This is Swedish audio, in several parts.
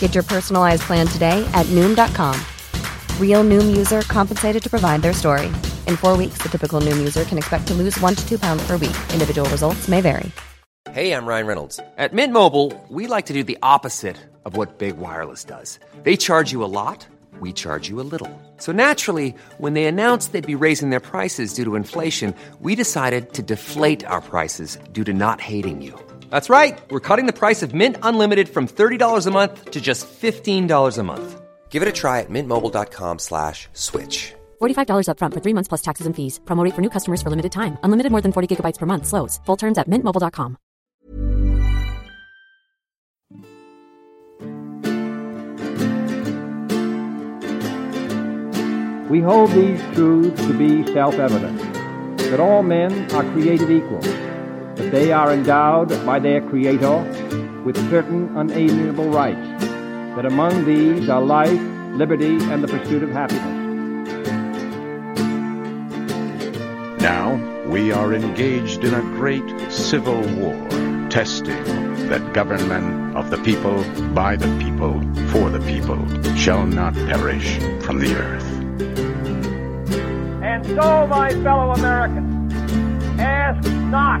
Get your personalized plan today at Noom.com. Real Noom user compensated to provide their story. In four weeks, the typical Noom user can expect to lose one to two pounds per week. Individual results may vary. Hey, I'm Ryan Reynolds. At Mint Mobile, we like to do the opposite of what Big Wireless does. They charge you a lot, we charge you a little. So naturally, when they announced they'd be raising their prices due to inflation, we decided to deflate our prices due to not hating you. That's right. We're cutting the price of Mint Unlimited from $30 a month to just $15 a month. Give it a try at mintmobile.com slash switch. $45 upfront for three months plus taxes and fees. Promo rate for new customers for limited time. Unlimited more than 40 gigabytes per month. Slows. Full terms at mintmobile.com. We hold these truths to be self-evident, that all men are created equal, that they are endowed by their Creator with certain unalienable rights, that among these are life, liberty, and the pursuit of happiness. Now we are engaged in a great civil war, testing that government of the people, by the people, for the people, shall not perish from the earth. And so, my fellow Americans, ask not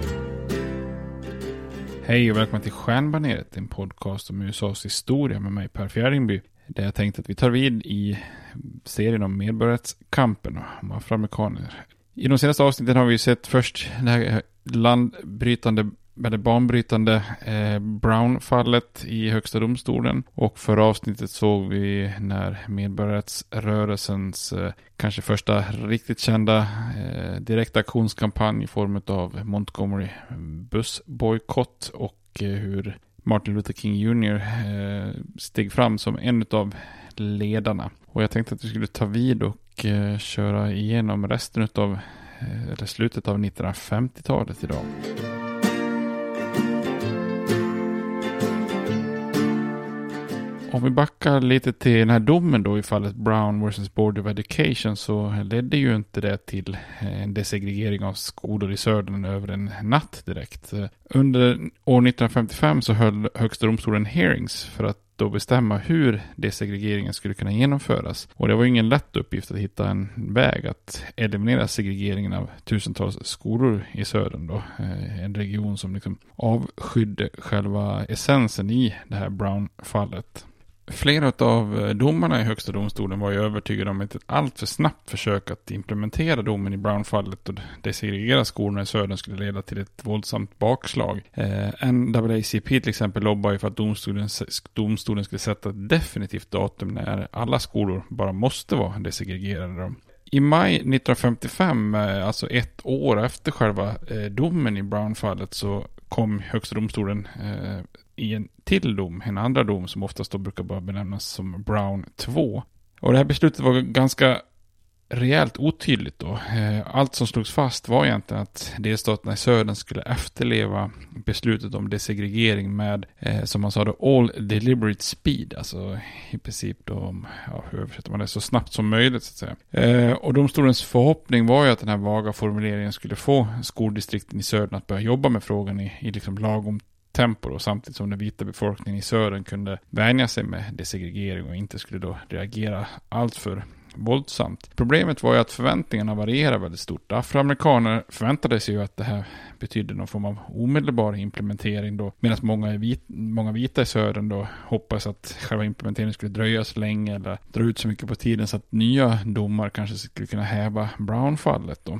Hej och välkommen till Stjärnbaneret, en podcast om USAs historia med mig Per Fjäringby. Där jag tänkte att vi tar vid i serien om medborgarrättskampen och afroamerikaner. I de senaste avsnitten har vi sett först det här landbrytande med det banbrytande eh, Brown-fallet i högsta domstolen. Och förra avsnittet såg vi när medborgarrättsrörelsens eh, kanske första riktigt kända eh, direktaktionskampanj i form av Montgomery bussbojkott och eh, hur Martin Luther King Jr. Eh, steg fram som en av ledarna. Och jag tänkte att vi skulle ta vid och eh, köra igenom resten av eller slutet av 1950-talet idag. Om vi backar lite till den här domen då i fallet Brown vs. Board of Education så ledde ju inte det till eh, en desegregering av skolor i södern över en natt direkt. Under år 1955 så höll högsta domstolen hearings för att då bestämma hur desegregeringen skulle kunna genomföras. Och det var ingen lätt uppgift att hitta en väg att eliminera segregeringen av tusentals skolor i södern då. Eh, en region som liksom avskydde själva essensen i det här Brown-fallet. Flera av eh, domarna i högsta domstolen var ju övertygade om ett alltför snabbt försök att implementera domen i Brown-fallet och desegregera skolorna i södern skulle leda till ett våldsamt bakslag. Eh, NAACP till exempel lobbar ju för att domstolen, domstolen skulle sätta ett definitivt datum när alla skolor bara måste vara desegregerade. I maj 1955, eh, alltså ett år efter själva eh, domen i Brown-fallet, så kom högsta domstolen eh, i en till dom, en andra dom som oftast då brukar bara benämnas som Brown 2. Och det här beslutet var ganska rejält otydligt då. Eh, allt som slogs fast var egentligen att delstaterna i södern skulle efterleva beslutet om desegregering med, eh, som man sa då, all deliberate speed. Alltså i princip då, ja, hur översätter man det, så snabbt som möjligt så att säga. Eh, och domstolens förhoppning var ju att den här vaga formuleringen skulle få skoldistrikten i södern att börja jobba med frågan i, i liksom lagom tempo då, samtidigt som den vita befolkningen i södern kunde vänja sig med desegregering och inte skulle då reagera alltför våldsamt. Problemet var ju att förväntningarna varierade väldigt stort. Afroamerikaner förväntade sig ju att det här betydde någon form av omedelbar implementering då, medan många, vit, många vita i södern då hoppades att själva implementeringen skulle dröja så länge eller dra ut så mycket på tiden så att nya domar kanske skulle kunna häva Brown-fallet då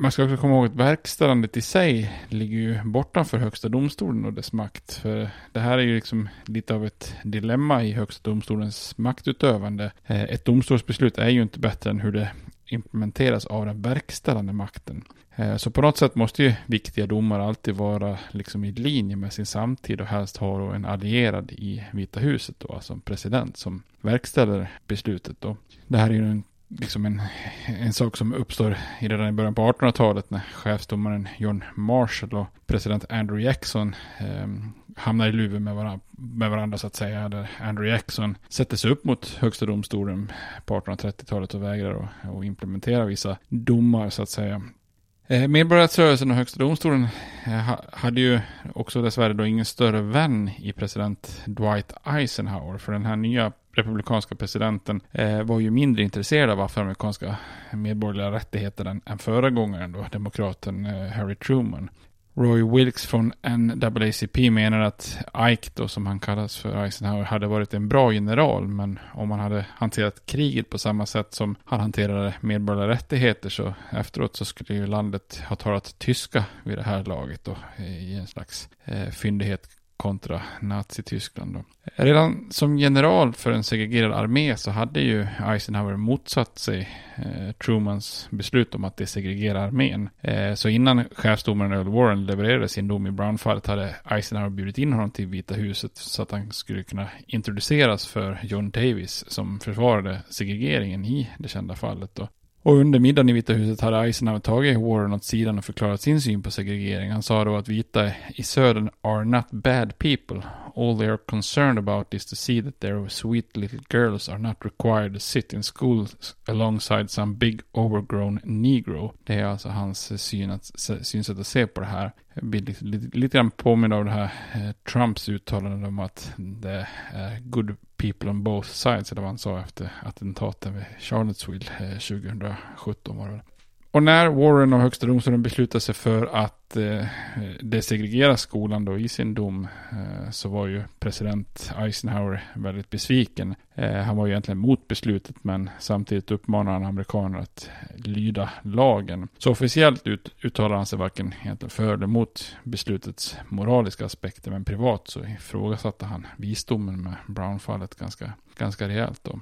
man ska också komma ihåg att verkställandet i sig ligger ju bortanför högsta domstolen och dess makt. För det här är ju liksom lite av ett dilemma i högsta domstolens maktutövande. Eh, ett domstolsbeslut är ju inte bättre än hur det implementeras av den verkställande makten. Eh, så på något sätt måste ju viktiga domar alltid vara liksom i linje med sin samtid och helst ha en allierad i Vita huset då, alltså en president som verkställer beslutet då. Det här är ju en liksom en, en sak som uppstår redan i början på 1800-talet när chefsdomaren John Marshall och president Andrew Jackson eh, hamnar i luven med, varandra, med varandra så att säga. Där Andrew Jackson sätter sig upp mot högsta domstolen på 1830-talet och vägrar att implementera vissa domar så att säga. Eh, medborgarrättsrörelsen och Högsta domstolen eh, hade ju också dessvärre då ingen större vän i president Dwight Eisenhower. För den här nya republikanska presidenten eh, var ju mindre intresserad av afroamerikanska medborgerliga rättigheter än, än föregångaren då, demokraten eh, Harry Truman. Roy Wilkes från NAACP menar att Ike då, som han kallas för Eisenhower, hade varit en bra general, men om han hade hanterat kriget på samma sätt som han hanterade medborgerliga rättigheter så efteråt så skulle ju landet ha talat tyska vid det här laget då, i en slags eh, fyndighet kontra Nazityskland. Då. Redan som general för en segregerad armé så hade ju Eisenhower motsatt sig eh, Trumans beslut om att desegregera armén. Eh, så innan chefsdomaren Earl Warren levererade sin dom i Brown-fallet hade Eisenhower bjudit in honom till Vita huset så att han skulle kunna introduceras för John Davis som försvarade segregeringen i det kända fallet. Då. Och under middagen i Vita huset hade Eisenhower tagit Warren åt sidan och förklarat sin syn på segregering. Han sa då att vita i södern are not bad people. All they are concerned about is to see that their sweet little girls are not required to sit in school alongside some big overgrown negro. Det är alltså hans syn att, synsätt att se på det här. Lite, lite, lite grann påminna av det här eh, Trumps uttalande om att det är good people on both sides, eller vad han sa efter attentaten vid Charlottesville eh, 2017 var det och när Warren och Högsta domstolen beslutade sig för att eh, desegregera skolan då i sin dom eh, så var ju president Eisenhower väldigt besviken. Eh, han var ju egentligen mot beslutet men samtidigt uppmanade han amerikaner att lyda lagen. Så officiellt ut, uttalade han sig varken egentligen för eller mot beslutets moraliska aspekter men privat så ifrågasatte han visdomen med Brown-fallet ganska, ganska rejält då.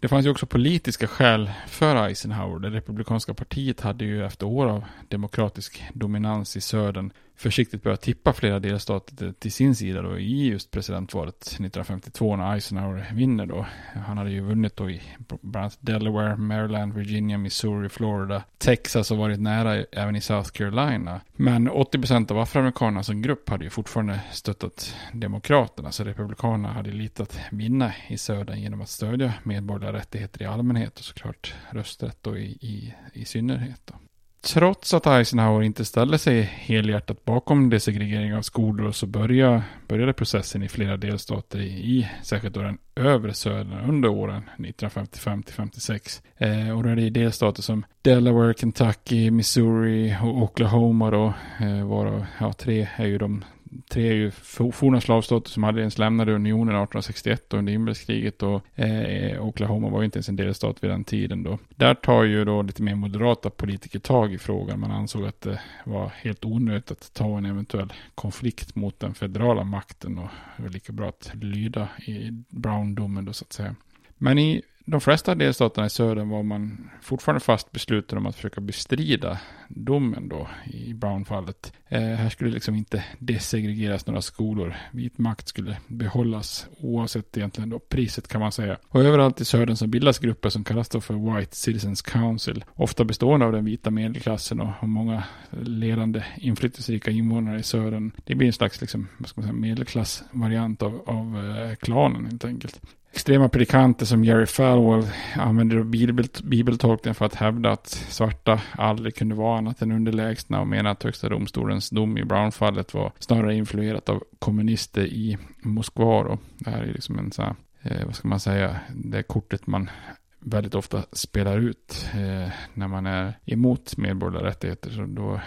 Det fanns ju också politiska skäl för Eisenhower. Det republikanska partiet hade ju efter år av demokratisk dominans i södern försiktigt börjat tippa flera delstater till sin sida då i just presidentvalet 1952 när Eisenhower vinner då. Han hade ju vunnit då i bland annat Delaware, Maryland, Virginia, Missouri, Florida, Texas och varit nära även i South Carolina. Men 80% av afroamerikanerna som grupp hade ju fortfarande stöttat demokraterna så republikanerna hade lite att vinna i södern genom att stödja medborgerliga rättigheter i allmänhet och såklart rösträtt då i, i, i synnerhet. Då. Trots att Eisenhower inte ställde sig helhjärtat bakom desegregering av skolor så började, började processen i flera delstater i, i särskilt då den övre södern under åren 1955 till 56. Eh, och då är det i delstater som Delaware, Kentucky, Missouri och Oklahoma då, eh, varav ja, tre är ju de tre är ju forna slavstater som hade ens lämnade unionen 1861 under inbördeskriget och eh, Oklahoma var ju inte ens en delstat vid den tiden då. Där tar ju då lite mer moderata politiker tag i frågan. Man ansåg att det var helt onödigt att ta en eventuell konflikt mot den federala makten och det var lika bra att lyda i Brown-domen då så att säga. Men i de flesta delstaterna i södern var man fortfarande fast besluten om att försöka bestrida domen då i Brown-fallet. Eh, här skulle liksom inte desegregeras några skolor. Vit makt skulle behållas oavsett egentligen då priset kan man säga. Och överallt i södern så bildas grupper som kallas då för White Citizens Council. Ofta bestående av den vita medelklassen och, och många ledande inflytelserika invånare i södern. Det blir en slags liksom, vad ska man säga, medelklassvariant av, av eh, klanen helt enkelt. Extrema predikanter som Jerry Falwell använder bibel, bibeltolkningen för att hävda att svarta aldrig kunde vara annat än underlägsna och menar att högsta domstolens dom i Brown-fallet var snarare influerat av kommunister i Moskva. Då. Det här är liksom en sån här, eh, vad ska man säga, det kortet man väldigt ofta spelar ut eh, när man är emot medborgerliga rättigheter. Så då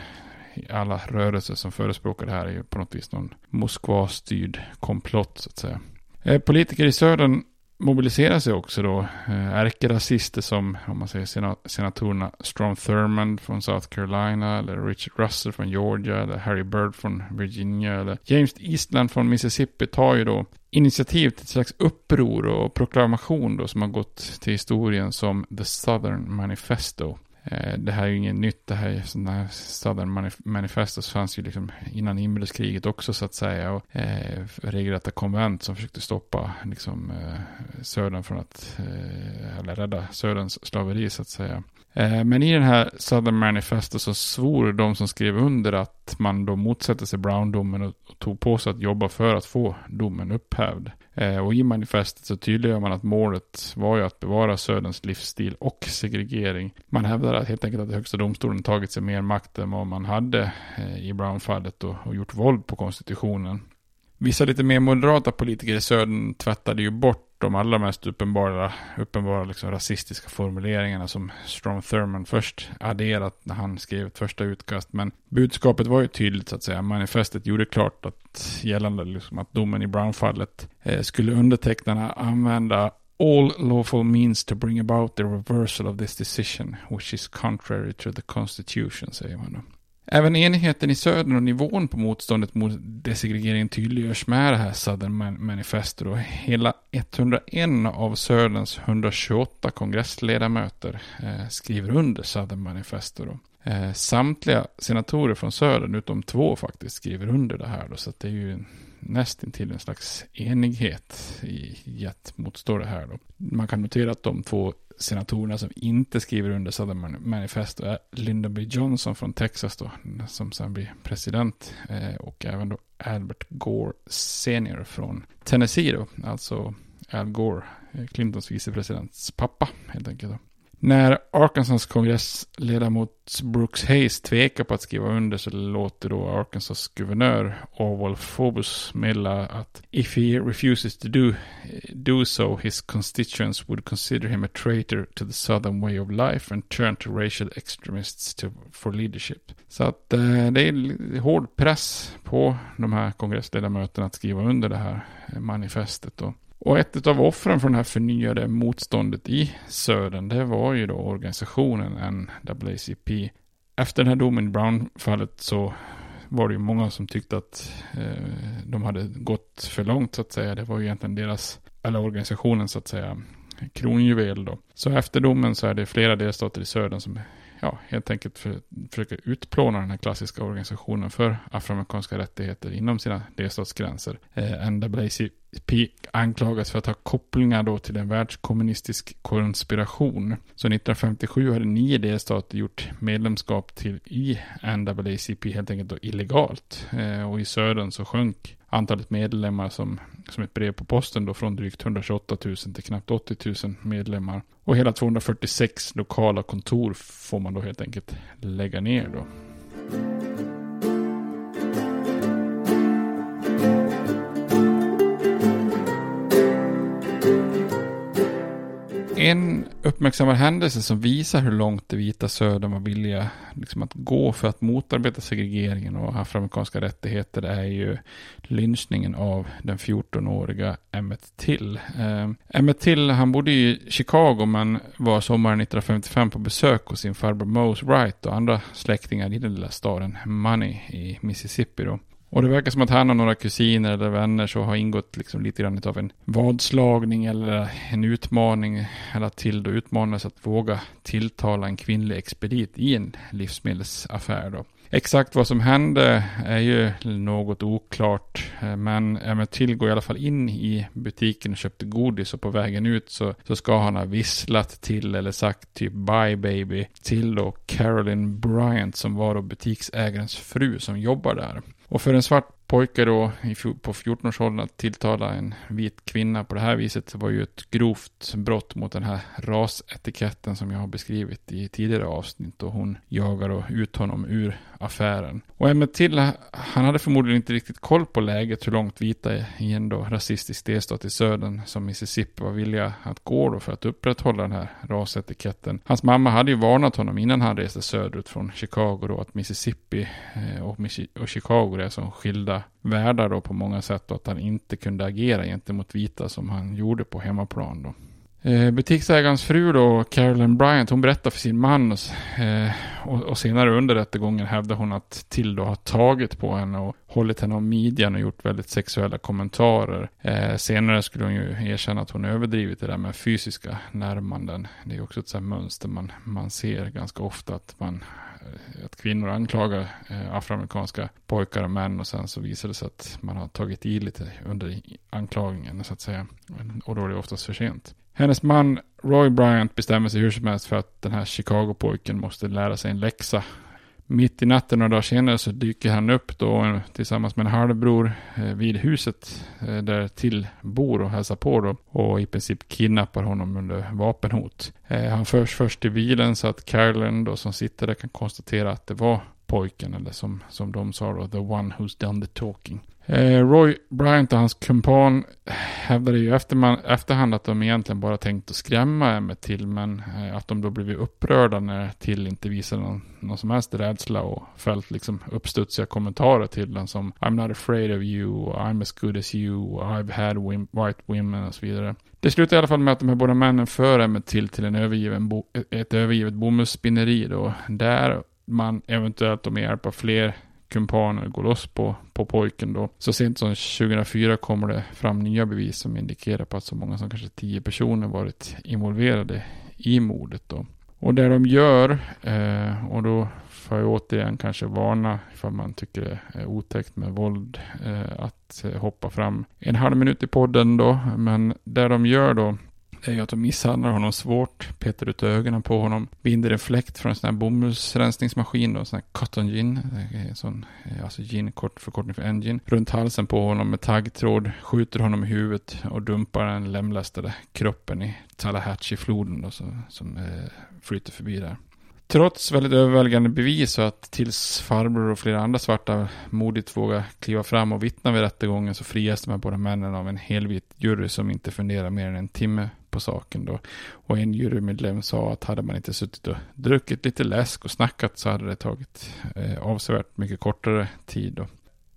alla rörelser som förespråkar det här är ju på något vis någon Moskva-styrd komplott så att säga. Eh, politiker i södern mobiliserar sig också då eh, ärkerasister som, om man säger senatorerna Strom Thurmond från South Carolina, eller Richard Russell från Georgia, eller Harry Byrd från Virginia, eller James Eastland från Mississippi tar ju då initiativ till ett slags uppror och proklamation då som har gått till historien som The Southern Manifesto. Eh, det här är ju inget nytt, det här är sådana här Southern Manifestos fanns ju liksom innan inbördeskriget också så att säga. Och eh, regelrätta konvent som försökte stoppa liksom eh, södern från att, eh, eller rädda söderns slaveri så att säga. Eh, men i den här Southern Manifesto så svor de som skrev under att man då motsätter sig Brown-domen och tog på sig att jobba för att få domen upphävd. Eh, och i manifestet så tydliggör man att målet var ju att bevara Söderns livsstil och segregering. Man hävdar att helt enkelt att högsta domstolen tagit sig mer makt än vad man hade eh, i Brown-fallet och, och gjort våld på konstitutionen. Vissa lite mer moderata politiker i södern tvättade ju bort de allra mest uppenbara, uppenbara liksom rasistiska formuleringarna som Strom Thurman först adderat när han skrev ett första utkast. Men budskapet var ju tydligt så att säga. Manifestet gjorde klart att gällande liksom att domen i Brown-fallet eh, skulle undertecknarna använda all lawful means to bring about the reversal of this decision, which is contrary to the constitution, säger man då. Även enigheten i södern och nivån på motståndet mot desegregering tydliggörs med det här Southern Manifesto. Hela 101 av söderns 128 kongressledamöter eh, skriver under Southern Manifesto. Då. Eh, samtliga senatorer från södern, utom två faktiskt, skriver under det här. Då, så det är ju nästintill en slags enighet i att motstå det här. Då. Man kan notera att de två senatorerna som inte skriver under Southern Manifesto är Lyndon B. Johnson från Texas då, som sen blir president. Eh, och även då Albert Gore senior från Tennessee då, alltså Al Gore, eh, Clintons vicepresidents pappa helt enkelt. Då. När Arkansas kongressledamot Brooks Hayes tvekar på att skriva under så låter då Arkansas guvernör Orwell Phobos meddela att if he refuses to do, do so his constituents would consider him a traitor to the southern way of life and turn to racial extremists to, for leadership. Så att eh, det är hård press på de här kongressledamöterna att skriva under det här eh, manifestet. Då. Och ett av offren för det här förnyade motståndet i södern, det var ju då organisationen NAACP. Efter den här domen i Brown-fallet så var det ju många som tyckte att eh, de hade gått för långt så att säga. Det var ju egentligen deras, eller organisationen så att säga, kronjuvel då. Så efter domen så är det flera delstater i södern som ja, helt enkelt för, försöker utplåna den här klassiska organisationen för afroamerikanska rättigheter inom sina delstatsgränser. Eh, NAACP anklagas för att ha kopplingar då till en världskommunistisk konspiration. Så 1957 hade nio delstater gjort medlemskap till i NAACP helt enkelt då illegalt. Eh, och i södern så sjönk antalet medlemmar som, som ett brev på posten då från drygt 128 000 till knappt 80 000 medlemmar. Och hela 246 lokala kontor får man då helt enkelt lägga ner då. En uppmärksammad händelse som visar hur långt det vita södern var villiga liksom, att gå för att motarbeta segregeringen och afroamerikanska rättigheter är ju lynchningen av den 14-åriga Emmett Till. Eh, Emmett Till, han bodde i Chicago men var sommaren 1955 på besök hos sin farbror Mose Wright och andra släktingar i den lilla staden Money i Mississippi då. Och det verkar som att han och några kusiner eller vänner så har ingått liksom lite grann av en vadslagning eller en utmaning. Eller till då utmanades att våga tilltala en kvinnlig expedit i en livsmedelsaffär då. Exakt vad som hände är ju något oklart. Eh, men eh, Emmett Till går i alla fall in i butiken och köpte godis och på vägen ut så, så ska han ha visslat till eller sagt typ bye baby till då Carolyn Bryant som var då butiksägarens fru som jobbar där. Och för en svart pojke då på 14-årsåldern att tilltala en vit kvinna på det här viset var ju ett grovt brott mot den här rasetiketten som jag har beskrivit i tidigare avsnitt och hon jagar då ut honom ur affären. Och Emmett Till, han hade förmodligen inte riktigt koll på läget hur långt vita i en då rasistisk delstat i södern som Mississippi var villiga att gå då för att upprätthålla den här rasetiketten. Hans mamma hade ju varnat honom innan han reste söderut från Chicago då att Mississippi eh, och Chicago är som skilda världar då på många sätt och att han inte kunde agera gentemot vita som han gjorde på hemmaplan då. Eh, butiksägarens fru då, Carolyn Bryant, hon berättar för sin man eh, och, och, senare under rättegången hävdar hon att Till då har tagit på henne och hållit henne om midjan och gjort väldigt sexuella kommentarer. Eh, senare skulle hon ju erkänna att hon överdrivit det där med fysiska närmanden. Det är också ett sånt mönster man, man ser ganska ofta att man Eh, att kvinnor anklagar eh, afroamerikanska pojkar och män och sen så visar det sig att man har tagit i lite under anklagningen så att säga. Och då är det oftast för sent. Hennes man Roy Bryant bestämmer sig hur som helst för att den här Chicago-pojken måste lära sig en läxa. Mitt i natten några dagar senare så dyker han upp då tillsammans med en halvbror eh, vid huset eh, där till bor och hälsar på då och i princip kidnappar honom under vapenhot. Eh, han förs först till bilen så att Carolyn då som sitter där kan konstatera att det var pojken eller som, som de sa då, the one who's done the talking. Eh, Roy Bryant och hans kumpan hävdade ju efter man, efterhand att de egentligen bara tänkt att skrämma Emmet till men eh, att de då blivit upprörda när till inte visade någon, någon som helst rädsla och fällt liksom uppstudsiga kommentarer till den som I'm not afraid of you, I'm as good as you, I've had white women och så vidare. Det slutar i alla fall med att de här båda männen för Emmet till till en övergiven bo, ett övergivet bomullsspinneri då. Där man eventuellt med hjälp av fler kumpaner går loss på, på pojken då. Så sent som 2004 kommer det fram nya bevis som indikerar på att så många som kanske tio personer varit involverade i mordet då. Och det de gör, eh, och då får jag återigen kanske varna ifall man tycker det är otäckt med våld, eh, att eh, hoppa fram en halv minut i podden då. Men det de gör då är ju att de misshandlar honom svårt, petar ut ögonen på honom, binder en fläkt från en sån här bomullsrensningsmaskin, då, en sån här cotton gin, eh, sån, eh, alltså gin, kort förkortning för engine, runt halsen på honom med taggtråd, skjuter honom i huvudet och dumpar den lemlästade kroppen i Tallahatchie-floden då, som, som eh, flyter förbi där. Trots väldigt överväldigande bevis och att tills farbror och flera andra svarta modigt vågar kliva fram och vittna vid rättegången så frias de här båda männen av en helvit jury som inte funderar mer än en timme på saken då. Och en jurymedlem sa att hade man inte suttit och druckit lite läsk och snackat så hade det tagit eh, avsevärt mycket kortare tid då.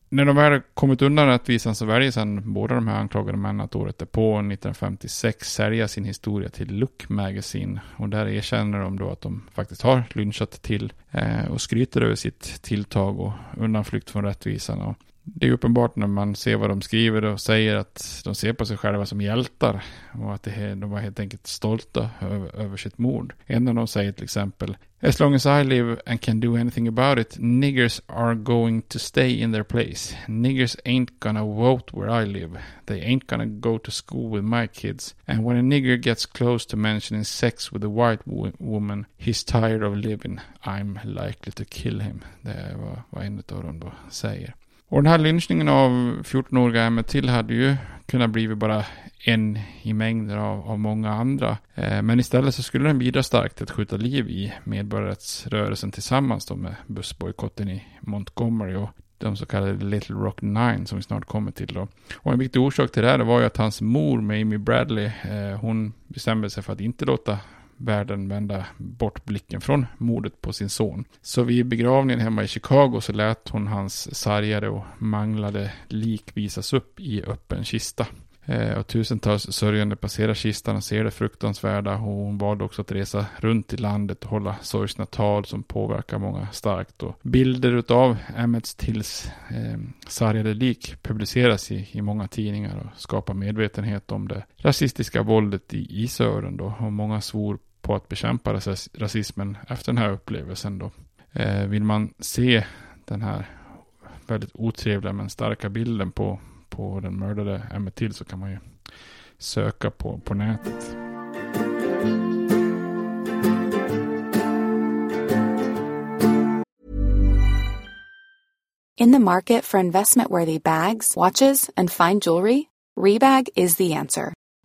När de väl kommit undan rättvisan så väljer sedan båda de här anklagade männen att året därpå, 1956, sälja sin historia till Look Magazine. Och där erkänner de då att de faktiskt har lynchat till eh, och skryter över sitt tilltag och undanflykt från rättvisan. Och det är uppenbart när man ser vad de skriver och säger att de ser på sig själva som hjältar och att det, de var helt enkelt stolta över, över sitt mord. En av dem säger till exempel As long as I live and can do anything about it, niggers are going to stay in their place. Niggers ain't gonna vote where I live. They ain't gonna go to school with my kids. And when a nigger gets close to mentioning sex with a white wo woman, he's tired of living. I'm likely to kill him. Det är vad, vad en av dem då säger. Och den här lynchningen av 14-åriga Emmett Till hade ju kunnat bli bara en i mängder av, av många andra. Eh, men istället så skulle den bidra starkt till att skjuta liv i medborgarrättsrörelsen tillsammans då med bussbojkotten i Montgomery. Och de så kallade Little Rock Nine som vi snart kommer till då. Och en viktig orsak till det här var ju att hans mor, Mamie Bradley, eh, hon bestämde sig för att inte låta världen vända bort blicken från mordet på sin son. Så vid begravningen hemma i Chicago så lät hon hans sargade och manglade lik visas upp i öppen kista. Eh, och tusentals sörjande passerar kistan och ser det fruktansvärda. Och hon valde också att resa runt i landet och hålla sorgsna tal som påverkar många starkt. Och bilder av Emmets Tills eh, sargade lik publiceras i, i många tidningar och skapar medvetenhet om det rasistiska våldet i, i Sören då. Och många svor på att bekämpa rasismen efter den här upplevelsen då. Eh, vill man se den här väldigt otrevliga men starka bilden på på den mördade Emmett Till så kan man ju söka på, på nätet. In the market for investment-worthy bags, watches, and fine jewelry, Rebag is the answer.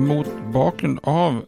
Mot bakgrund av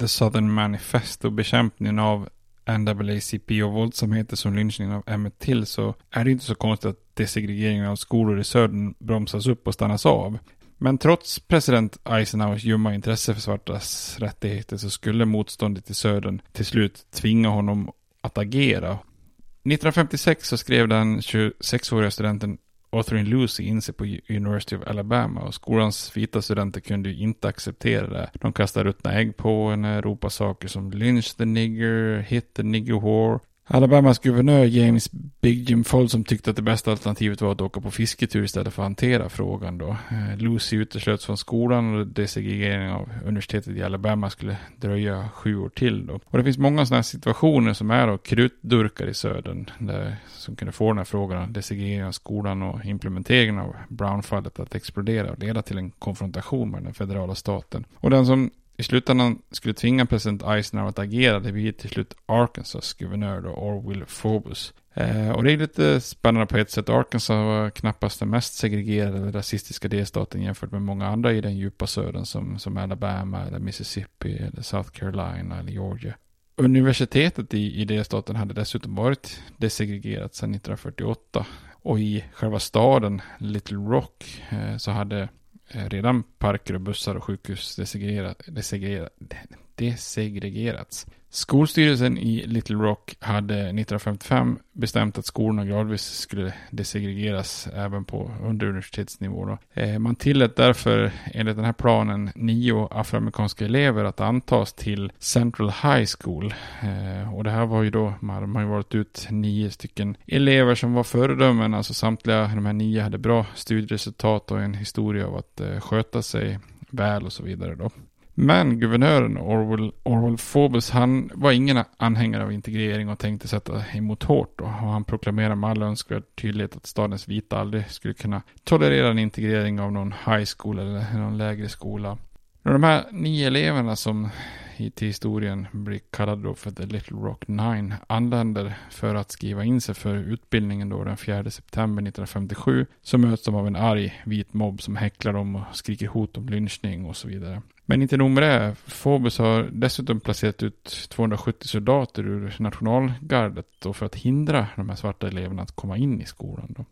The Southern Manifest och bekämpningen av NAACP och våldsamheter som lynchningen av Emmett Till så är det inte så konstigt att desegregeringen av skolor i södern bromsas upp och stannas av. Men trots president Eisenhowers ljumma intresse för svartas rättigheter så skulle motståndet i södern till slut tvinga honom att agera. 1956 så skrev den 26-åriga studenten Authorin Lucy in sig på University of Alabama och skolans vita studenter kunde ju inte acceptera det. De kastade ruttna ägg på henne, ropade saker som lynch the nigger, hit the nigger whore Alabamas guvernör James Big Jim Folsom tyckte att det bästa alternativet var att åka på fisketur istället för att hantera frågan då. Eh, Lucy uteslöts från skolan och desegregeringen av universitetet i Alabama skulle dröja sju år till då. Och det finns många sådana här situationer som är då krutdurkar i södern där, som kunde få den här frågan, desegregeringen av skolan och implementeringen av Brown-fallet att explodera och leda till en konfrontation med den federala staten. Och den som i slutändan skulle tvinga president Eisenhower att agera, det blir till slut Arkansas guvernör då, Orwell Phobos. Eh, och det är lite spännande på ett sätt. Arkansas var knappast den mest segregerade eller rasistiska delstaten jämfört med många andra i den djupa södern som, som Alabama eller Mississippi eller South Carolina eller Georgia. Universitetet i, i delstaten hade dessutom varit desegregerat sedan 1948. Och i själva staden Little Rock eh, så hade Eh, redan parker och bussar och sjukhus desegregerade, desegregerade, desegregerats. Skolstyrelsen i Little Rock hade 1955 bestämt att skolorna gradvis skulle desegregeras även på underuniversitetsnivå. Eh, man tillät därför enligt den här planen nio afroamerikanska elever att antas till Central High School. Eh, och det här var ju då, man har ju valt ut nio stycken elever som var föredömen, alltså samtliga de här nio hade bra studieresultat och en historia av att eh, sköta sig väl och så vidare då. Men guvernören Orwell, Orwell Phobos, han var ingen anhängare av integrering och tänkte sätta emot hårt. Då. Och han proklamerade med all önskvärd tydlighet att stadens vita aldrig skulle kunna tolerera en integrering av någon high school eller någon lägre skola. Och de här nio eleverna som i till historien blir kallade då för The Little Rock Nine anländer för att skriva in sig för utbildningen då den 4 september 1957 så möts de av en arg vit mobb som häcklar dem och skriker hot om lynchning och så vidare. Men inte nog med det. Phobos har dessutom placerat ut 270 soldater ur nationalgardet då för att hindra de här svarta eleverna att komma in i skolan. Då.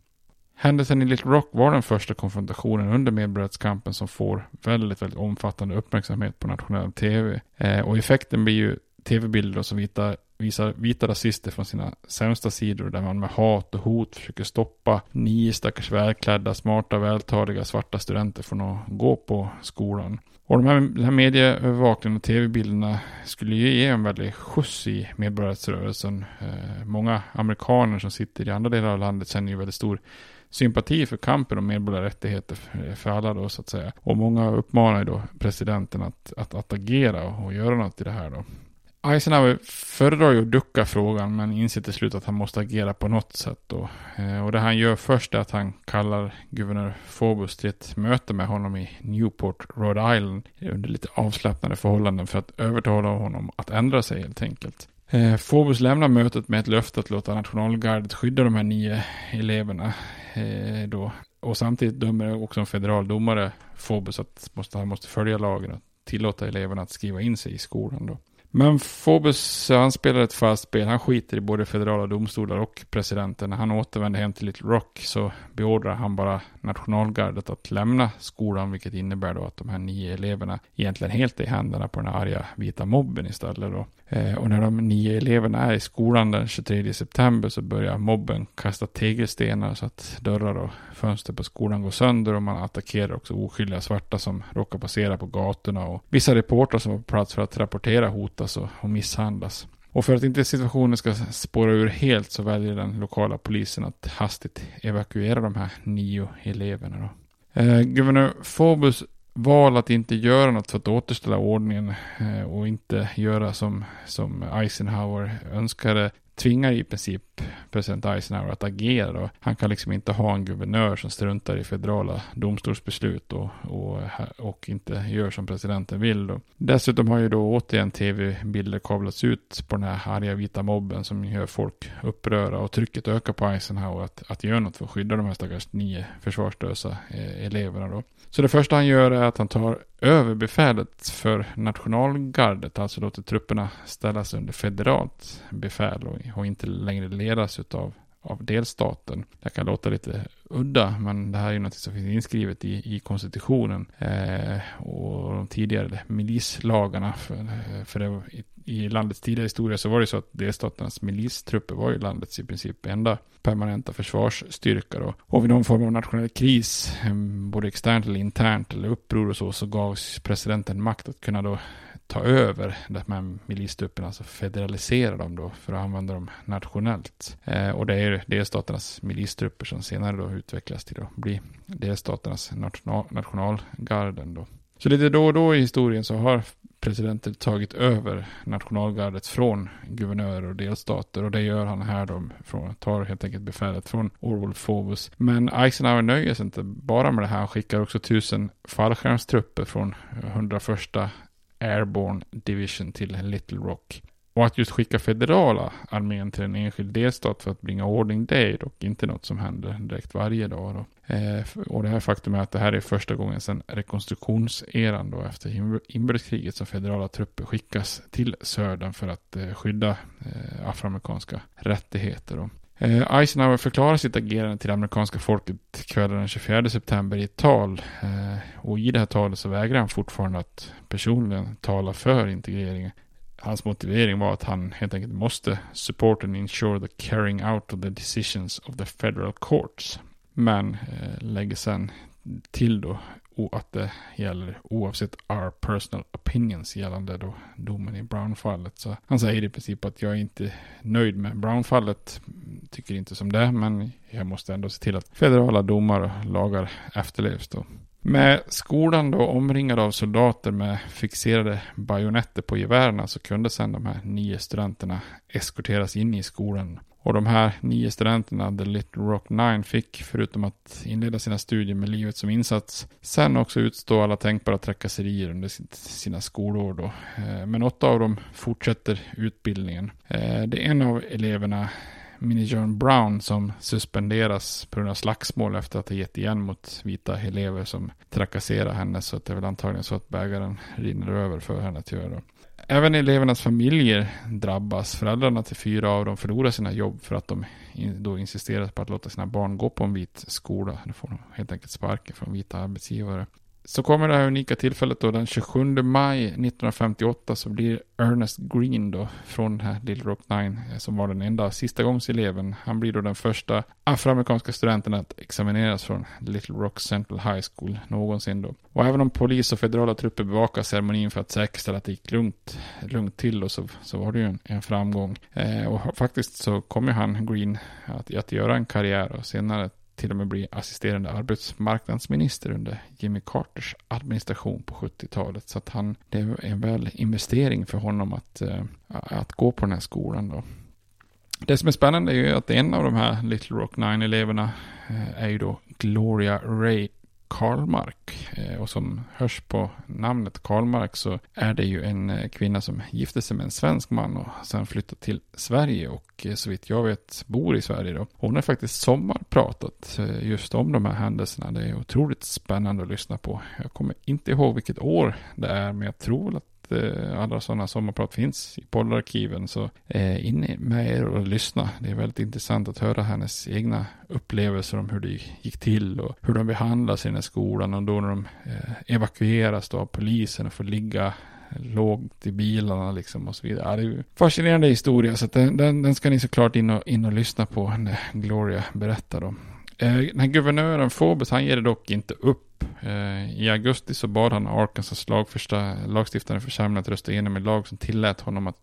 Händelsen i Little Rock var den första konfrontationen under medborgarrättskampen som får väldigt, väldigt omfattande uppmärksamhet på nationell tv. Eh, och effekten blir ju tv-bilder som vita, visar vita rasister från sina sämsta sidor där man med hat och hot försöker stoppa nio stackars välklädda, smarta, vältaliga svarta studenter från att gå på skolan. Och de här, den här medieövervakningen och tv-bilderna skulle ju ge en väldig skjuts i medborgarrättsrörelsen. Eh, många amerikaner som sitter i andra delar av landet känner ju väldigt stor sympati för kampen om medborgerliga rättigheter för, för alla då så att säga. Och många uppmanar ju då presidenten att, att, att agera och, och göra något i det här då. Eisenhower föredrar ju att ducka frågan men inser till slut att han måste agera på något sätt. Då. Eh, och det han gör först är att han kallar guvernör Phobos till ett möte med honom i Newport, Rhode Island under lite avslappnade förhållanden för att övertala honom att ändra sig helt enkelt. Eh, Phobos lämnar mötet med ett löfte att låta nationalgardet skydda de här nio eleverna. Eh, då. Och samtidigt dömer också en federal domare Phobos att han måste följa lagen och tillåta eleverna att skriva in sig i skolan. Då. Men Phobos, han spelar ett fast spel. Han skiter i både federala domstolar och presidenten. När han återvänder hem till Little Rock så beordrar han bara nationalgardet att lämna skolan, vilket innebär då att de här nio eleverna egentligen helt är i händerna på den här arga vita mobben istället då. Eh, och när de nio eleverna är i skolan den 23 september så börjar mobben kasta tegelstenar så att dörrar och fönster på skolan går sönder och man attackerar också oskyldiga svarta som råkar passera på gatorna och vissa reportrar som var på plats för att rapportera hotas och, och misshandlas. Och för att inte situationen ska spåra ur helt så väljer den lokala polisen att hastigt evakuera de här nio eleverna. Då. Eh, guvernör Fobus val att inte göra något för att återställa ordningen eh, och inte göra som, som Eisenhower önskade tvingar i princip president Eisenhower att agera. Då. Han kan liksom inte ha en guvernör som struntar i federala domstolsbeslut och, och, och inte gör som presidenten vill. Då. Dessutom har ju då återigen tv-bilder kablats ut på den här arga vita mobben som gör folk uppröra och trycket ökar på Eisenhower att, att göra något för att skydda de här stackars nio försvarslösa eh, eleverna. Då. Så det första han gör är att han tar överbefälet för nationalgardet, alltså låter trupperna ställas under federalt befäl och, och inte längre ledas utav av delstaten. Det kan låta lite udda, men det här är ju något som finns inskrivet i, i konstitutionen eh, och de tidigare milislagarna. För, för det, i, landets tidiga historia så var det så att delstaternas milistrupper var ju landets i princip enda permanenta försvarsstyrka. Då. Och vid någon form av nationell kris, både externt eller internt eller uppror och så, så gavs presidenten makt att kunna då ta över de här milistrupperna, alltså federalisera dem då för att använda dem nationellt. Eh, och det är delstaternas milistrupper som senare då utvecklas till att bli delstaternas national, nationalgarden då. Så lite då och då i historien så har presidenter tagit över nationalgardet från guvernörer och delstater och det gör han här då, från, tar helt enkelt befälet från Orwell Fobus. Men Eisenhower nöjer sig inte bara med det här, han skickar också tusen fallskärmstrupper från 101 Airborne Division till Little Rock. Och att just skicka federala armén till en enskild delstat för att bringa ordning, det är dock inte något som händer direkt varje dag. Då. Eh, och det här faktum är att det här är första gången sedan rekonstruktionseran då efter inbördeskriget som federala trupper skickas till södern för att eh, skydda eh, afroamerikanska rättigheter. Då. Eh, Eisenhower förklarar sitt agerande till amerikanska folket kvällen den 24 september i ett tal. Eh, och i det här talet så vägrar han fortfarande att personligen tala för integreringen. Hans motivering var att han helt enkelt måste support and ensure the carrying out of the decisions of the federal courts. Men eh, lägger sen till då att det gäller oavsett our personal opinions gällande då domen i Brown-fallet. Så han säger i princip att jag är inte nöjd med Brown-fallet, tycker inte som det, men jag måste ändå se till att federala domar och lagar efterlevs då. Med skolan då omringad av soldater med fixerade bajonetter på gevärerna så kunde sedan de här nio studenterna eskorteras in i skolan. Och de här nio studenterna, The Little Rock Nine, fick förutom att inleda sina studier med livet som insats, sen också utstå alla tänkbara trakasserier under sina skolår då. Eh, men åtta av dem fortsätter utbildningen. Eh, det är en av eleverna Mini-John Brown som suspenderas på grund av slagsmål efter att ha gett igen mot vita elever som trakasserar henne. Så att det är väl antagligen så att bägaren rinner över för henne tyvärr. Även elevernas familjer drabbas. Föräldrarna till fyra av dem förlorar sina jobb för att de då insisterar på att låta sina barn gå på en vit skola. Nu får de helt enkelt sparken från vita arbetsgivare. Så kommer det här unika tillfället då den 27 maj 1958 så blir Ernest Green då från den här Little Rock Nine eh, som var den enda sista gångs eleven. Han blir då den första afroamerikanska studenten att examineras från Little Rock Central High School någonsin då. Och även om polis och federala trupper bevakar ceremonin för att säkerställa att det gick lugnt, lugnt till då så, så var det ju en, en framgång. Eh, och faktiskt så kommer han Green att, att göra en karriär och senare till och med bli assisterande arbetsmarknadsminister under Jimmy Carters administration på 70-talet. Så att han, det är en väl investering för honom att, eh, att gå på den här skolan då. Det som är spännande är ju att en av de här Little Rock Nine-eleverna eh, är ju då Gloria Ray Karlmark. Eh, och som hörs på namnet Karlmark så är det ju en eh, kvinna som gifte sig med en svensk man och sen flyttade till Sverige och eh, så vitt jag vet bor i Sverige då. Hon har faktiskt sommarpratat just om de här händelserna. Det är otroligt spännande att lyssna på. Jag kommer inte ihåg vilket år det är men jag tror att Eh, alla sådana sommarprat finns i poddarkiven. Så eh, in med er och lyssna. Det är väldigt intressant att höra hennes egna upplevelser om hur det gick till och hur de behandlas i den här skolan och då när de eh, evakueras då av polisen och får ligga lågt i bilarna liksom och så vidare. Ja, det är ju fascinerande historia så den, den, den, ska ni såklart in och, in och lyssna på när Gloria berättar om. Eh, den här guvernören Fobus, han ger det dock inte upp Eh, I augusti så bad han Arkansas lagstiftande församling att rösta igenom en lag som tillät honom att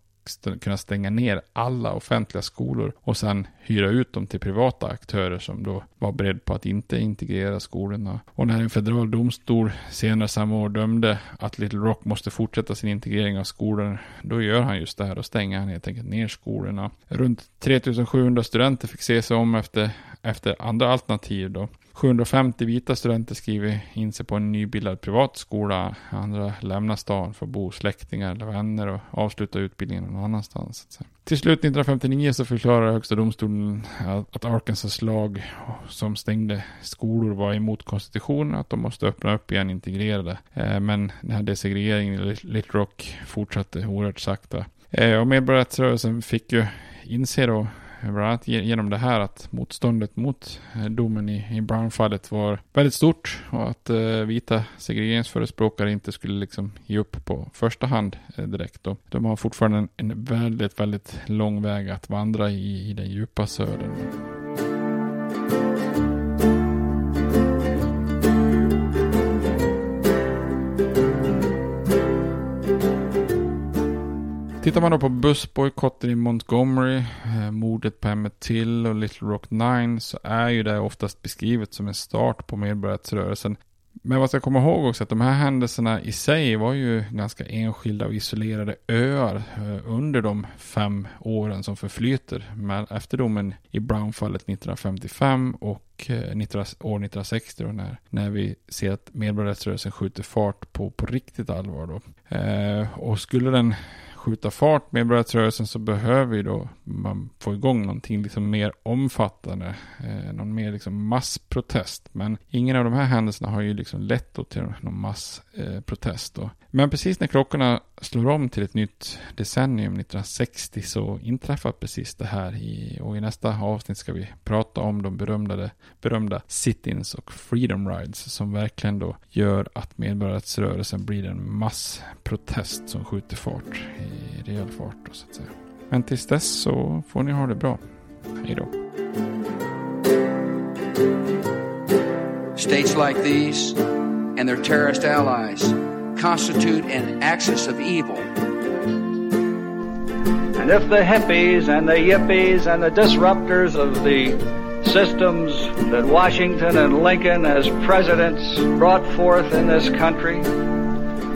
kunna stänga ner alla offentliga skolor och sen hyra ut dem till privata aktörer som då var beredd på att inte integrera skolorna. Och när en federal domstol senare samma år dömde att Little Rock måste fortsätta sin integrering av skolor, då gör han just det här och stänger han helt enkelt ner skolorna. Runt 3700 studenter fick se sig om efter, efter andra alternativ då. 750 vita studenter skriver in sig på en nybildad privatskola. Andra lämnar stan för att bo hos släktingar eller vänner och avsluta utbildningen någon annanstans. Till slut 1959 så förklarar högsta domstolen att Arkansas lag som stängde skolor var emot konstitutionen, att de måste öppna upp igen integrerade. Eh, men den här desegregeringen i Little Rock fortsatte oerhört sakta. Eh, och medborgarrättsrörelsen fick ju inse då bland annat genom det här att motståndet mot eh, domen i, i Brown-fallet var väldigt stort och att eh, vita segregeringsförespråkare inte skulle liksom ge upp på första hand eh, direkt. Då. De har fortfarande en, en väldigt, väldigt lång väg att vandra i, i den djupa södern. Tittar man då på bussbojkotten i Montgomery, eh, mordet på Emmett Till och Little Rock Nine så är ju det oftast beskrivet som en start på medborgarrättsrörelsen. Men vad ska komma ihåg också att de här händelserna i sig var ju ganska enskilda och isolerade öar eh, under de fem åren som förflyter efter domen i Brownfallet 1955 och eh, år 1960 då när, när vi ser att medborgarrättsrörelsen skjuter fart på, på riktigt allvar då. Eh, och skulle den skjuta fart med medborgarrättsrörelsen så behöver ju då man få igång någonting liksom mer omfattande, eh, någon mer liksom massprotest. Men ingen av de här händelserna har ju liksom lett till någon massprotest. Eh, Men precis när klockorna slår om till ett nytt decennium 1960 så inträffar precis det här i, och i nästa avsnitt ska vi prata om de berömda, berömda sit-ins och freedom rides som verkligen då gör att medborgarrättsrörelsen blir en massprotest som skjuter fart i rejäl fart då, så att säga. Men tills dess så får ni ha det bra. Hej då. States like these and their terrorist allies constitute an axis of evil. And if the hippies and the yippies and the disruptors of the systems that Washington and Lincoln as presidents brought forth in this country